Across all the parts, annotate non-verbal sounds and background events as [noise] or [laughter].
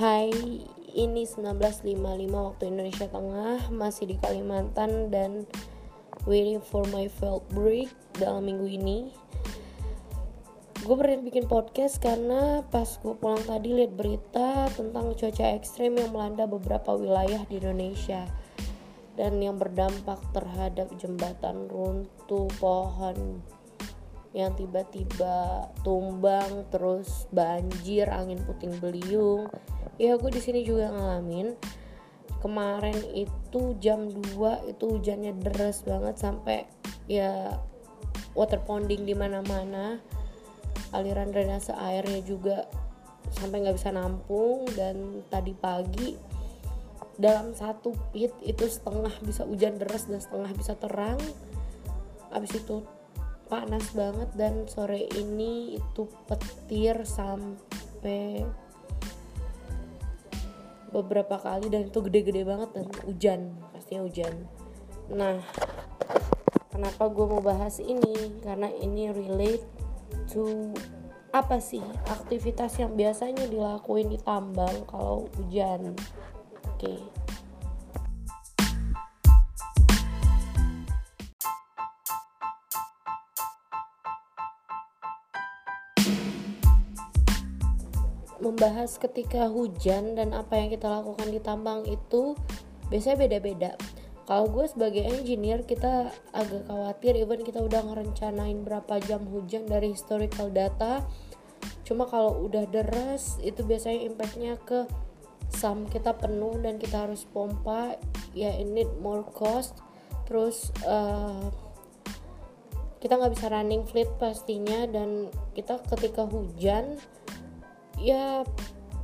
Hai, ini 1955 waktu Indonesia Tengah, masih di Kalimantan dan waiting for my felt break dalam minggu ini. Gue berani bikin podcast karena pas gue pulang tadi lihat berita tentang cuaca ekstrim yang melanda beberapa wilayah di Indonesia dan yang berdampak terhadap jembatan runtuh, pohon yang tiba-tiba tumbang terus banjir angin puting beliung. Ya gue di sini juga ngalamin. Kemarin itu jam 2 itu hujannya deras banget sampai ya water ponding di mana-mana. Aliran drainase airnya juga sampai nggak bisa nampung. Dan tadi pagi dalam satu pit itu setengah bisa hujan deras dan setengah bisa terang. Habis itu panas banget dan sore ini itu petir sampai beberapa kali dan itu gede-gede banget dan hujan pastinya hujan. Nah kenapa gue mau bahas ini? Karena ini relate to apa sih aktivitas yang biasanya dilakuin di tambang kalau hujan? Oke. okay. Membahas ketika hujan dan apa yang kita lakukan di tambang itu biasanya beda-beda. Kalau gue sebagai engineer kita agak khawatir even kita udah ngerencanain berapa jam hujan dari historical data. Cuma kalau udah deras itu biasanya impactnya ke sum kita penuh dan kita harus pompa ya ini more cost. Terus uh, kita nggak bisa running fleet pastinya dan kita ketika hujan ya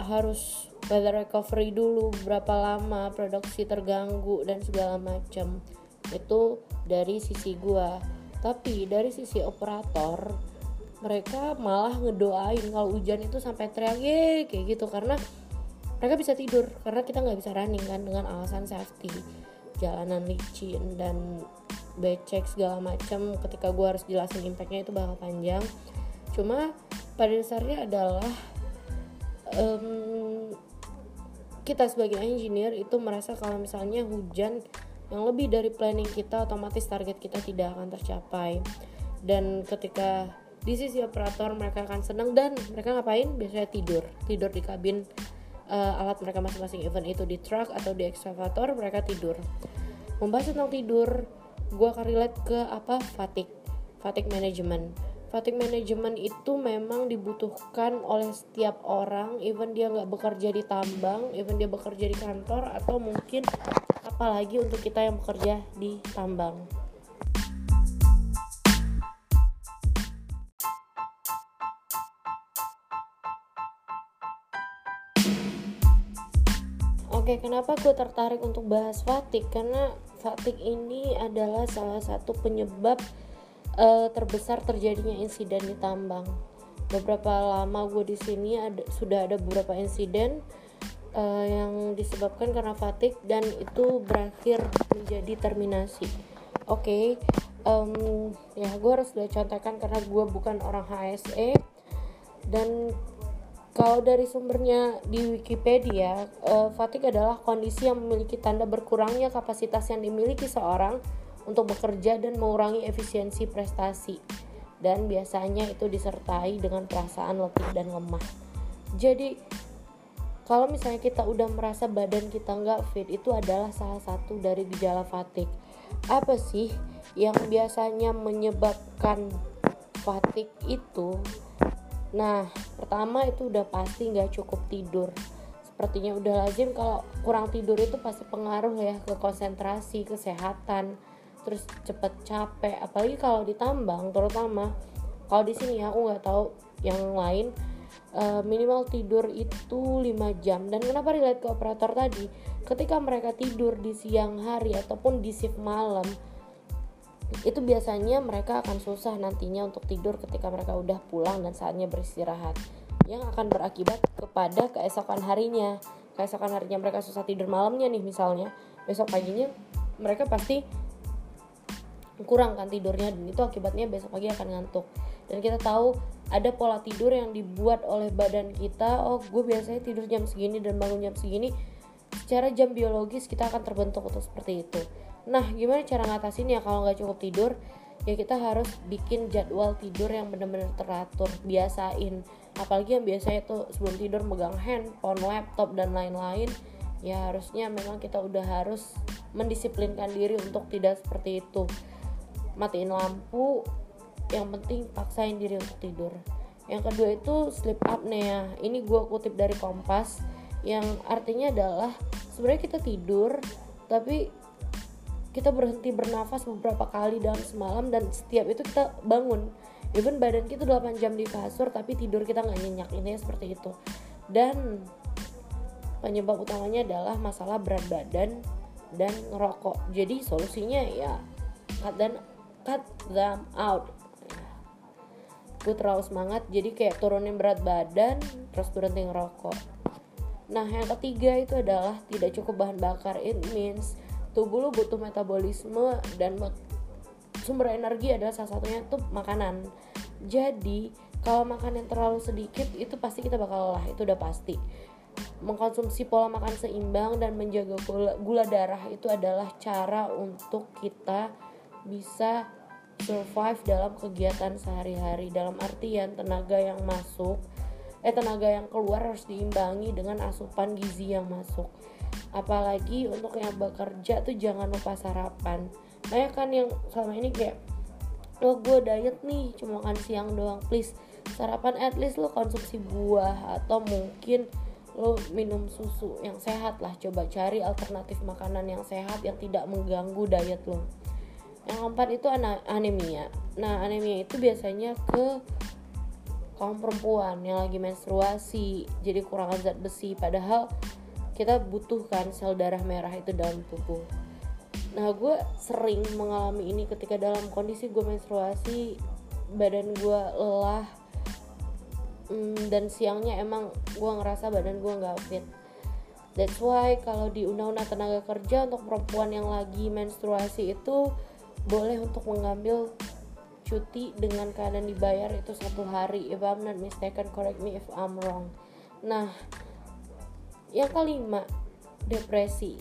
harus weather recovery dulu berapa lama produksi terganggu dan segala macam. Itu dari sisi gua. Tapi dari sisi operator mereka malah ngedoain kalau hujan itu sampai teriak ye kayak gitu. Karena mereka bisa tidur karena kita nggak bisa running kan dengan alasan safety. Jalanan licin dan becek segala macam ketika gua harus jelasin impactnya itu bakal panjang. Cuma pada dasarnya adalah um, kita sebagai engineer itu merasa kalau misalnya hujan yang lebih dari planning kita otomatis target kita tidak akan tercapai. Dan ketika di sisi operator mereka akan senang dan mereka ngapain? Biasanya tidur. Tidur di kabin uh, alat mereka masing-masing event itu di truck atau di excavator mereka tidur. Membahas tentang tidur gue akan relate ke apa? Fatigue. Fatigue management fatigue management itu memang dibutuhkan oleh setiap orang even dia nggak bekerja di tambang even dia bekerja di kantor atau mungkin apalagi untuk kita yang bekerja di tambang Oke, kenapa gue tertarik untuk bahas fatigue? Karena fatigue ini adalah salah satu penyebab uh, terbesar terjadinya insiden di tambang. Beberapa lama gue di sini ada sudah ada beberapa insiden uh, yang disebabkan karena fatigue dan itu berakhir menjadi terminasi. Oke, okay, um, ya gue harus udah contohkan karena gue bukan orang HSE dan kalau dari sumbernya di Wikipedia, uh, fatigue adalah kondisi yang memiliki tanda berkurangnya kapasitas yang dimiliki seorang untuk bekerja dan mengurangi efisiensi prestasi dan biasanya itu disertai dengan perasaan letih dan lemah. Jadi kalau misalnya kita udah merasa badan kita nggak fit itu adalah salah satu dari gejala fatigue. Apa sih yang biasanya menyebabkan fatigue itu? Nah, pertama itu udah pasti nggak cukup tidur. Sepertinya udah lazim kalau kurang tidur itu pasti pengaruh ya ke konsentrasi, kesehatan, terus cepet capek. Apalagi kalau ditambang terutama kalau di sini aku nggak tahu yang lain uh, minimal tidur itu 5 jam. Dan kenapa relate ke operator tadi? Ketika mereka tidur di siang hari ataupun di shift malam itu biasanya mereka akan susah nantinya untuk tidur ketika mereka udah pulang dan saatnya beristirahat. Yang akan berakibat kepada keesokan harinya. Keesokan harinya mereka susah tidur malamnya nih misalnya. Besok paginya mereka pasti kurang kan tidurnya dan itu akibatnya besok pagi akan ngantuk. Dan kita tahu ada pola tidur yang dibuat oleh badan kita oh gue biasanya tidur jam segini dan bangun jam segini secara jam biologis kita akan terbentuk untuk seperti itu. Nah gimana cara ngatasin ya kalau nggak cukup tidur? Ya kita harus bikin jadwal tidur yang benar-benar teratur biasain. Apalagi yang biasanya itu sebelum tidur megang handphone laptop dan lain-lain ya harusnya memang kita udah harus mendisiplinkan diri untuk tidak seperti itu matiin lampu yang penting paksain diri untuk tidur. Yang kedua itu sleep apnea. Ini gue kutip dari kompas yang artinya adalah sebenarnya kita tidur tapi kita berhenti bernafas beberapa kali dalam semalam dan setiap itu kita bangun. Even badan kita 8 jam di kasur tapi tidur kita nggak nyenyak. Ini seperti itu. Dan penyebab utamanya adalah masalah berat badan dan ngerokok. Jadi solusinya ya dan cut them out. Gue terlalu semangat jadi kayak turunin berat badan terus berhenti ngerokok nah yang ketiga itu adalah tidak cukup bahan bakar. It means tubuh lo butuh metabolisme dan sumber energi adalah salah satunya itu makanan. Jadi kalau makan yang terlalu sedikit itu pasti kita bakal lelah itu udah pasti. Mengkonsumsi pola makan seimbang dan menjaga gula, gula darah itu adalah cara untuk kita bisa survive dalam kegiatan sehari-hari. Dalam artian tenaga yang masuk eh tenaga yang keluar harus diimbangi dengan asupan gizi yang masuk. Apalagi untuk yang bekerja tuh jangan lupa sarapan. Banyak kan yang selama ini kayak lo gue diet nih cuma makan siang doang. Please sarapan at least lo konsumsi buah atau mungkin lo minum susu yang sehat lah. Coba cari alternatif makanan yang sehat yang tidak mengganggu diet lo yang keempat itu anemia. Nah anemia itu biasanya ke kaum perempuan yang lagi menstruasi jadi kurang zat besi. Padahal kita butuhkan sel darah merah itu dalam tubuh. Nah gue sering mengalami ini ketika dalam kondisi gue menstruasi badan gue lelah hmm, dan siangnya emang gue ngerasa badan gue nggak fit. That's why kalau di undang-undang tenaga kerja untuk perempuan yang lagi menstruasi itu boleh untuk mengambil cuti dengan keadaan dibayar itu satu hari if I'm not mistaken correct me if I'm wrong. Nah yang kelima depresi.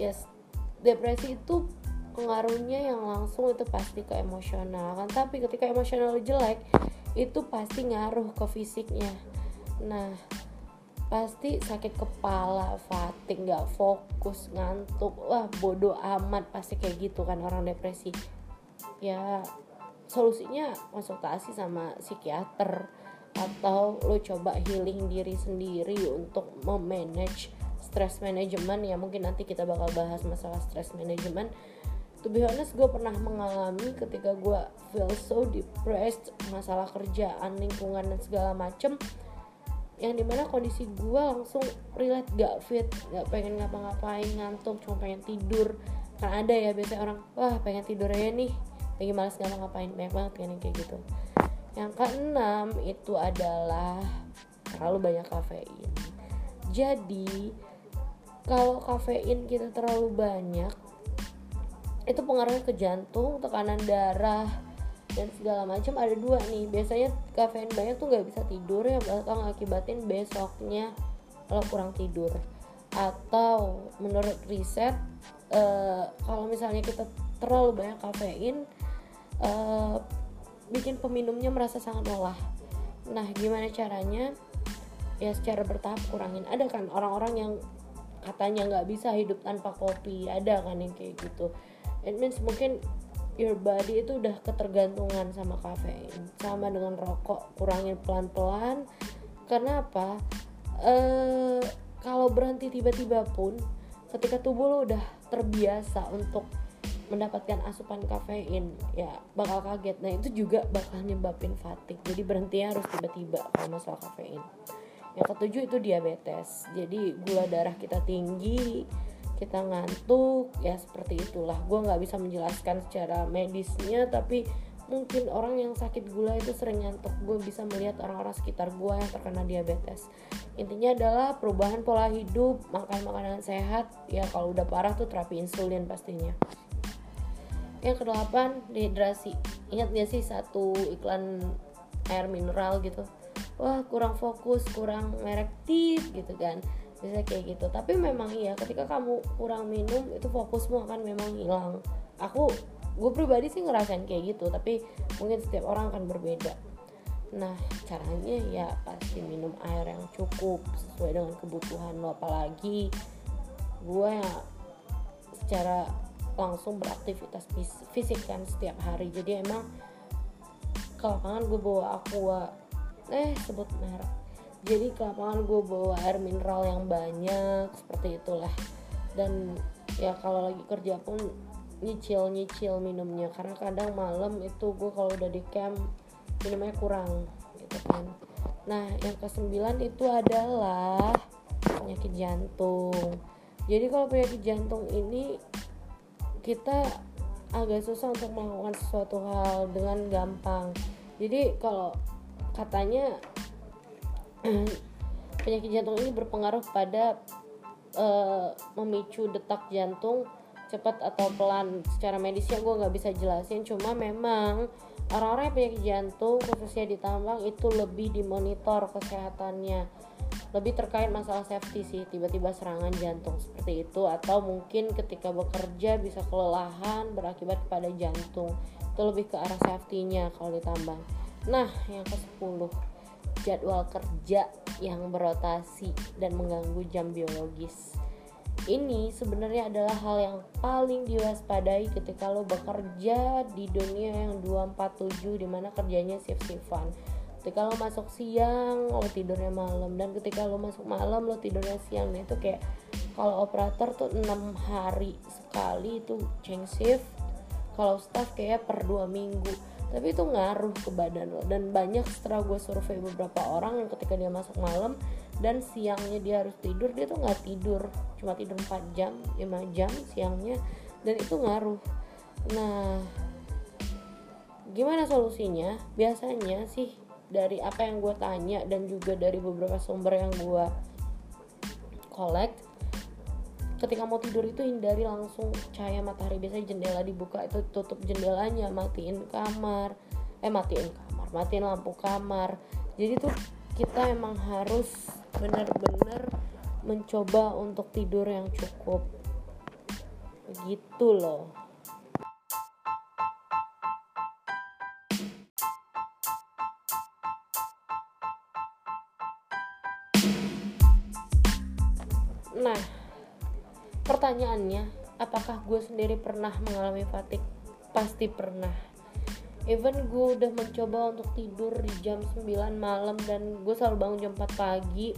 Yes depresi itu pengaruhnya yang langsung itu pasti ke emosional kan tapi ketika emosional jelek itu pasti ngaruh ke fisiknya. Nah pasti sakit kepala, fatigue, nggak fokus, ngantuk, wah bodoh amat pasti kayak gitu kan orang depresi. Ya solusinya konsultasi sama psikiater atau lo coba healing diri sendiri untuk memanage stress management. Ya mungkin nanti kita bakal bahas masalah stress management. To be honest gue pernah mengalami ketika gue feel so depressed masalah kerjaan lingkungan dan segala macem yang di mana kondisi gue langsung relate gak fit gak pengen ngapa-ngapain ngantuk cuma pengen tidur. Kan ada ya biasanya orang wah pengen tidur aja nih. Lagi males ngapa-ngapain banyak banget kan yang kayak gitu. Yang keenam itu adalah terlalu banyak kafein. Jadi kalau kafein kita terlalu banyak itu pengaruhnya ke jantung tekanan darah dan segala macam ada dua nih. Biasanya kafein banyak tuh nggak bisa tidur ya bakal ngakibatin besoknya lo kurang tidur. Atau menurut riset uh, kalau misalnya kita terlalu banyak kafein uh, bikin peminumnya merasa sangat lelah. Nah gimana caranya? Ya secara bertahap kurangin. Ada kan orang-orang yang katanya nggak bisa hidup tanpa kopi? Ada kan yang kayak gitu. It means mungkin your body itu udah ketergantungan sama kafein sama dengan rokok kurangin pelan-pelan. Karena apa? Eh kalau berhenti tiba-tiba pun ketika tubuh lo udah terbiasa untuk mendapatkan asupan kafein ya bakal kaget. Nah itu juga bakal nyebabin fatigue. Jadi berhentinya harus tiba-tiba kalau masalah kafein. Yang ketujuh itu diabetes. Jadi gula darah kita tinggi kita ngantuk ya seperti itulah. Gue nggak bisa menjelaskan secara medisnya tapi mungkin orang yang sakit gula itu sering ngantuk. Gue bisa melihat orang-orang sekitar gue yang terkena diabetes. Intinya adalah perubahan pola hidup makan makanan sehat ya kalau udah parah tuh terapi insulin pastinya. Yang kedelapan dehidrasi. Ingat gak sih satu iklan air mineral gitu? Wah kurang fokus kurang merek tip gitu kan bisa kayak gitu. Tapi memang iya ketika kamu kurang minum itu fokusmu akan memang hilang. Aku gue pribadi sih ngerasain kayak gitu tapi mungkin setiap orang akan berbeda. Nah caranya ya pasti minum air yang cukup sesuai dengan kebutuhan lo. Apalagi gue ya secara langsung beraktivitas fisik kan setiap hari. Jadi emang ke lapangan gue bawa aqua eh sebut merek jadi ke lapangan gue bawa air mineral yang banyak seperti itulah. Dan ya kalau lagi kerja pun nyicil nyicil minumnya karena kadang malam itu gue kalau udah di camp minumnya kurang gitu kan. Nah yang kesembilan itu adalah penyakit jantung. Jadi kalau penyakit jantung ini kita agak susah untuk melakukan sesuatu hal dengan gampang. Jadi kalau katanya [clears throat] penyakit jantung ini berpengaruh pada uh, memicu detak jantung cepat atau pelan. Secara medisnya gue nggak bisa jelasin cuma memang orang-orang yang penyakit jantung khususnya di tambang itu lebih dimonitor kesehatannya. Lebih terkait masalah safety sih tiba-tiba serangan jantung seperti itu atau mungkin ketika bekerja bisa kelelahan berakibat kepada jantung. Itu lebih ke arah safety-nya kalau di tambang. Nah yang ke 10 jadwal kerja yang berotasi dan mengganggu jam biologis. Ini sebenarnya adalah hal yang paling diwaspadai ketika lo bekerja di dunia yang 247 di mana kerjanya shift-shiftan. Ketika lo masuk siang lo tidurnya malam. Dan ketika lo masuk malam lo tidurnya siang. Nah itu kayak kalau operator tuh enam hari sekali itu change shift. Kalau staff kayak per dua minggu tapi itu ngaruh ke badan lo. Dan banyak setelah gue survei beberapa orang yang ketika dia masuk malam dan siangnya dia harus tidur dia tuh nggak tidur. Cuma tidur 4 jam 5 jam siangnya. Dan itu ngaruh. Nah gimana solusinya? Biasanya sih dari apa yang gue tanya dan juga dari beberapa sumber yang gue collect ketika mau tidur itu hindari langsung cahaya matahari. Biasanya jendela dibuka itu tutup jendelanya matiin kamar. Eh matiin kamar matiin lampu kamar. Jadi tuh kita emang harus benar-benar mencoba untuk tidur yang cukup. Gitu loh. Nah pertanyaannya apakah gue sendiri pernah mengalami fatigue? Pasti pernah. Even gue udah mencoba untuk tidur di jam 9 malam dan gue selalu bangun jam 4 pagi.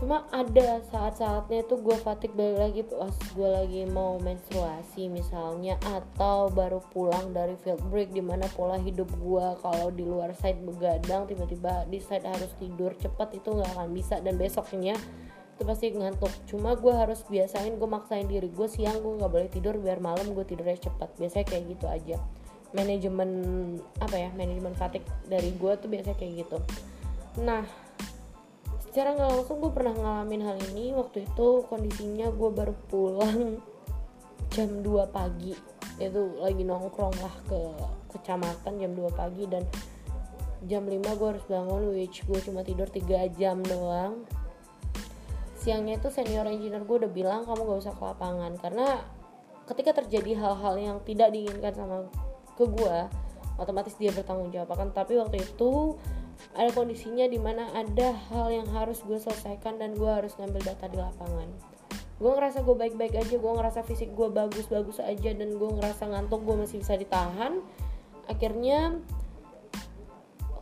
Cuma ada saat-saatnya itu gue fatigue balik lagi pas gue lagi mau menstruasi misalnya atau baru pulang dari field break di mana pola hidup gue kalau di luar side begadang tiba-tiba di side harus tidur cepat itu nggak akan bisa. Dan besoknya itu pasti ngantuk cuma gue harus biasain gue maksain diri. Gue siang gue nggak boleh tidur biar malam gue tidurnya cepat. Biasanya kayak gitu aja. Manajemen apa ya manajemen fatigue dari gue tuh biasanya kayak gitu. Nah secara nggak langsung gue pernah ngalamin hal ini. Waktu itu kondisinya gue baru pulang [laughs] jam 2 pagi. Itu lagi nongkrong lah ke kecamatan jam 2 pagi. Dan jam 5 gue harus bangun which gue cuma tidur 3 jam doang siangnya itu senior engineer gue udah bilang kamu gak usah ke lapangan. Karena ketika terjadi hal-hal yang tidak diinginkan sama ke gue otomatis dia bertanggung jawab kan tapi waktu itu ada kondisinya di mana ada hal yang harus gue selesaikan dan gue harus ngambil data di lapangan. Gue ngerasa gue baik-baik aja gue ngerasa fisik gue bagus-bagus aja dan gue ngerasa ngantuk gue masih bisa ditahan. Akhirnya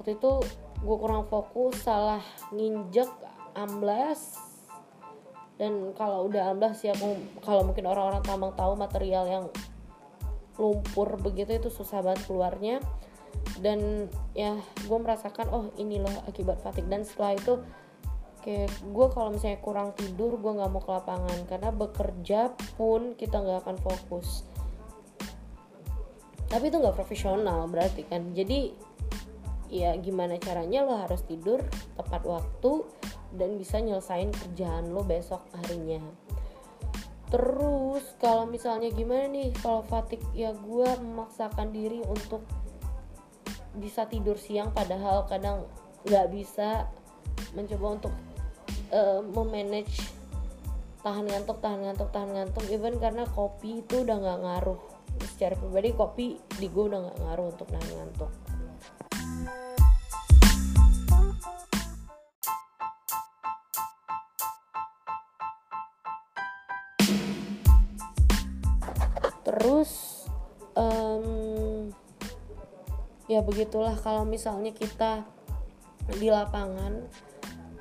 waktu itu gue kurang fokus salah nginjek amblas dan kalau udah amblas aku kalau mungkin orang-orang tambang tahu material yang lumpur begitu itu susah banget keluarnya. Dan ya gue merasakan oh ini loh akibat fatigue. Dan setelah itu kayak gue kalau misalnya kurang tidur gue nggak mau ke lapangan. Karena bekerja pun kita nggak akan fokus. Tapi itu nggak profesional berarti kan. Jadi ya gimana caranya lo harus tidur tepat waktu dan bisa nyelesain kerjaan lo besok harinya. Terus kalau misalnya gimana nih kalau fatigue ya gue memaksakan diri untuk bisa tidur siang padahal kadang nggak bisa mencoba untuk uh, memanage tahan ngantuk tahan ngantuk tahan ngantuk even karena kopi itu udah nggak ngaruh secara pribadi kopi di gue udah nggak ngaruh untuk nahan ngantuk terus um, ya begitulah kalau misalnya kita di lapangan.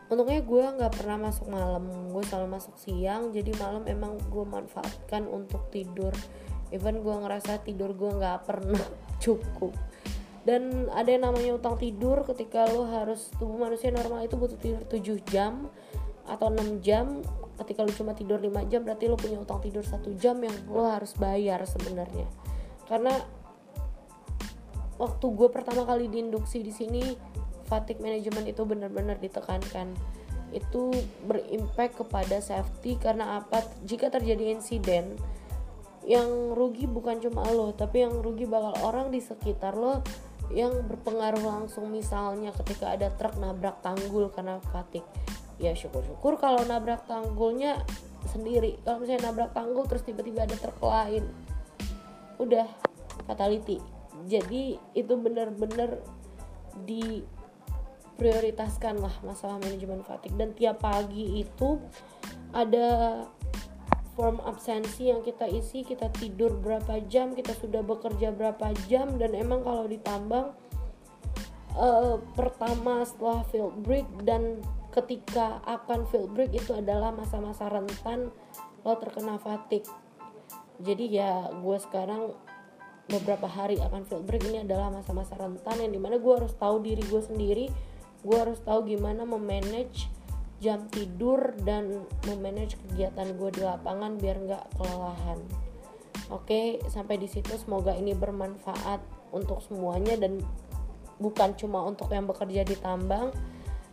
Untungnya gue nggak pernah masuk malam. Gue selalu masuk siang jadi malam emang gue manfaatkan untuk tidur. Even gue ngerasa tidur gue nggak pernah [laughs] cukup. Dan ada yang namanya utang tidur ketika lo harus tubuh manusia normal itu butuh tidur 7 jam atau 6 jam ketika lo cuma tidur 5 jam berarti lo punya utang tidur satu jam yang lo harus bayar sebenarnya. Karena waktu gue pertama kali diinduksi di sini fatigue management itu benar-benar ditekankan. Itu berimpact kepada safety karena apa? Jika terjadi insiden yang rugi bukan cuma lo tapi yang rugi bakal orang di sekitar lo yang berpengaruh langsung. Misalnya ketika ada truk nabrak tanggul karena fatigue ya syukur-syukur kalau nabrak tanggulnya sendiri. Kalau misalnya nabrak tanggul terus tiba-tiba ada truk lain udah fatality. Jadi itu benar-benar diprioritaskan lah masalah manajemen fatigue. Dan tiap pagi itu ada form absensi yang kita isi kita tidur berapa jam kita sudah bekerja berapa jam dan emang kalau ditambang uh, pertama setelah field break dan ketika akan field break itu adalah masa-masa rentan lo terkena fatigue. Jadi ya gue sekarang beberapa hari akan field break ini adalah masa-masa rentan yang di mana gue harus tahu diri gue sendiri gue harus tahu gimana memanage jam tidur dan memanage kegiatan gue di lapangan biar nggak kelelahan. Oke sampai di situ semoga ini bermanfaat untuk semuanya dan bukan cuma untuk yang bekerja di tambang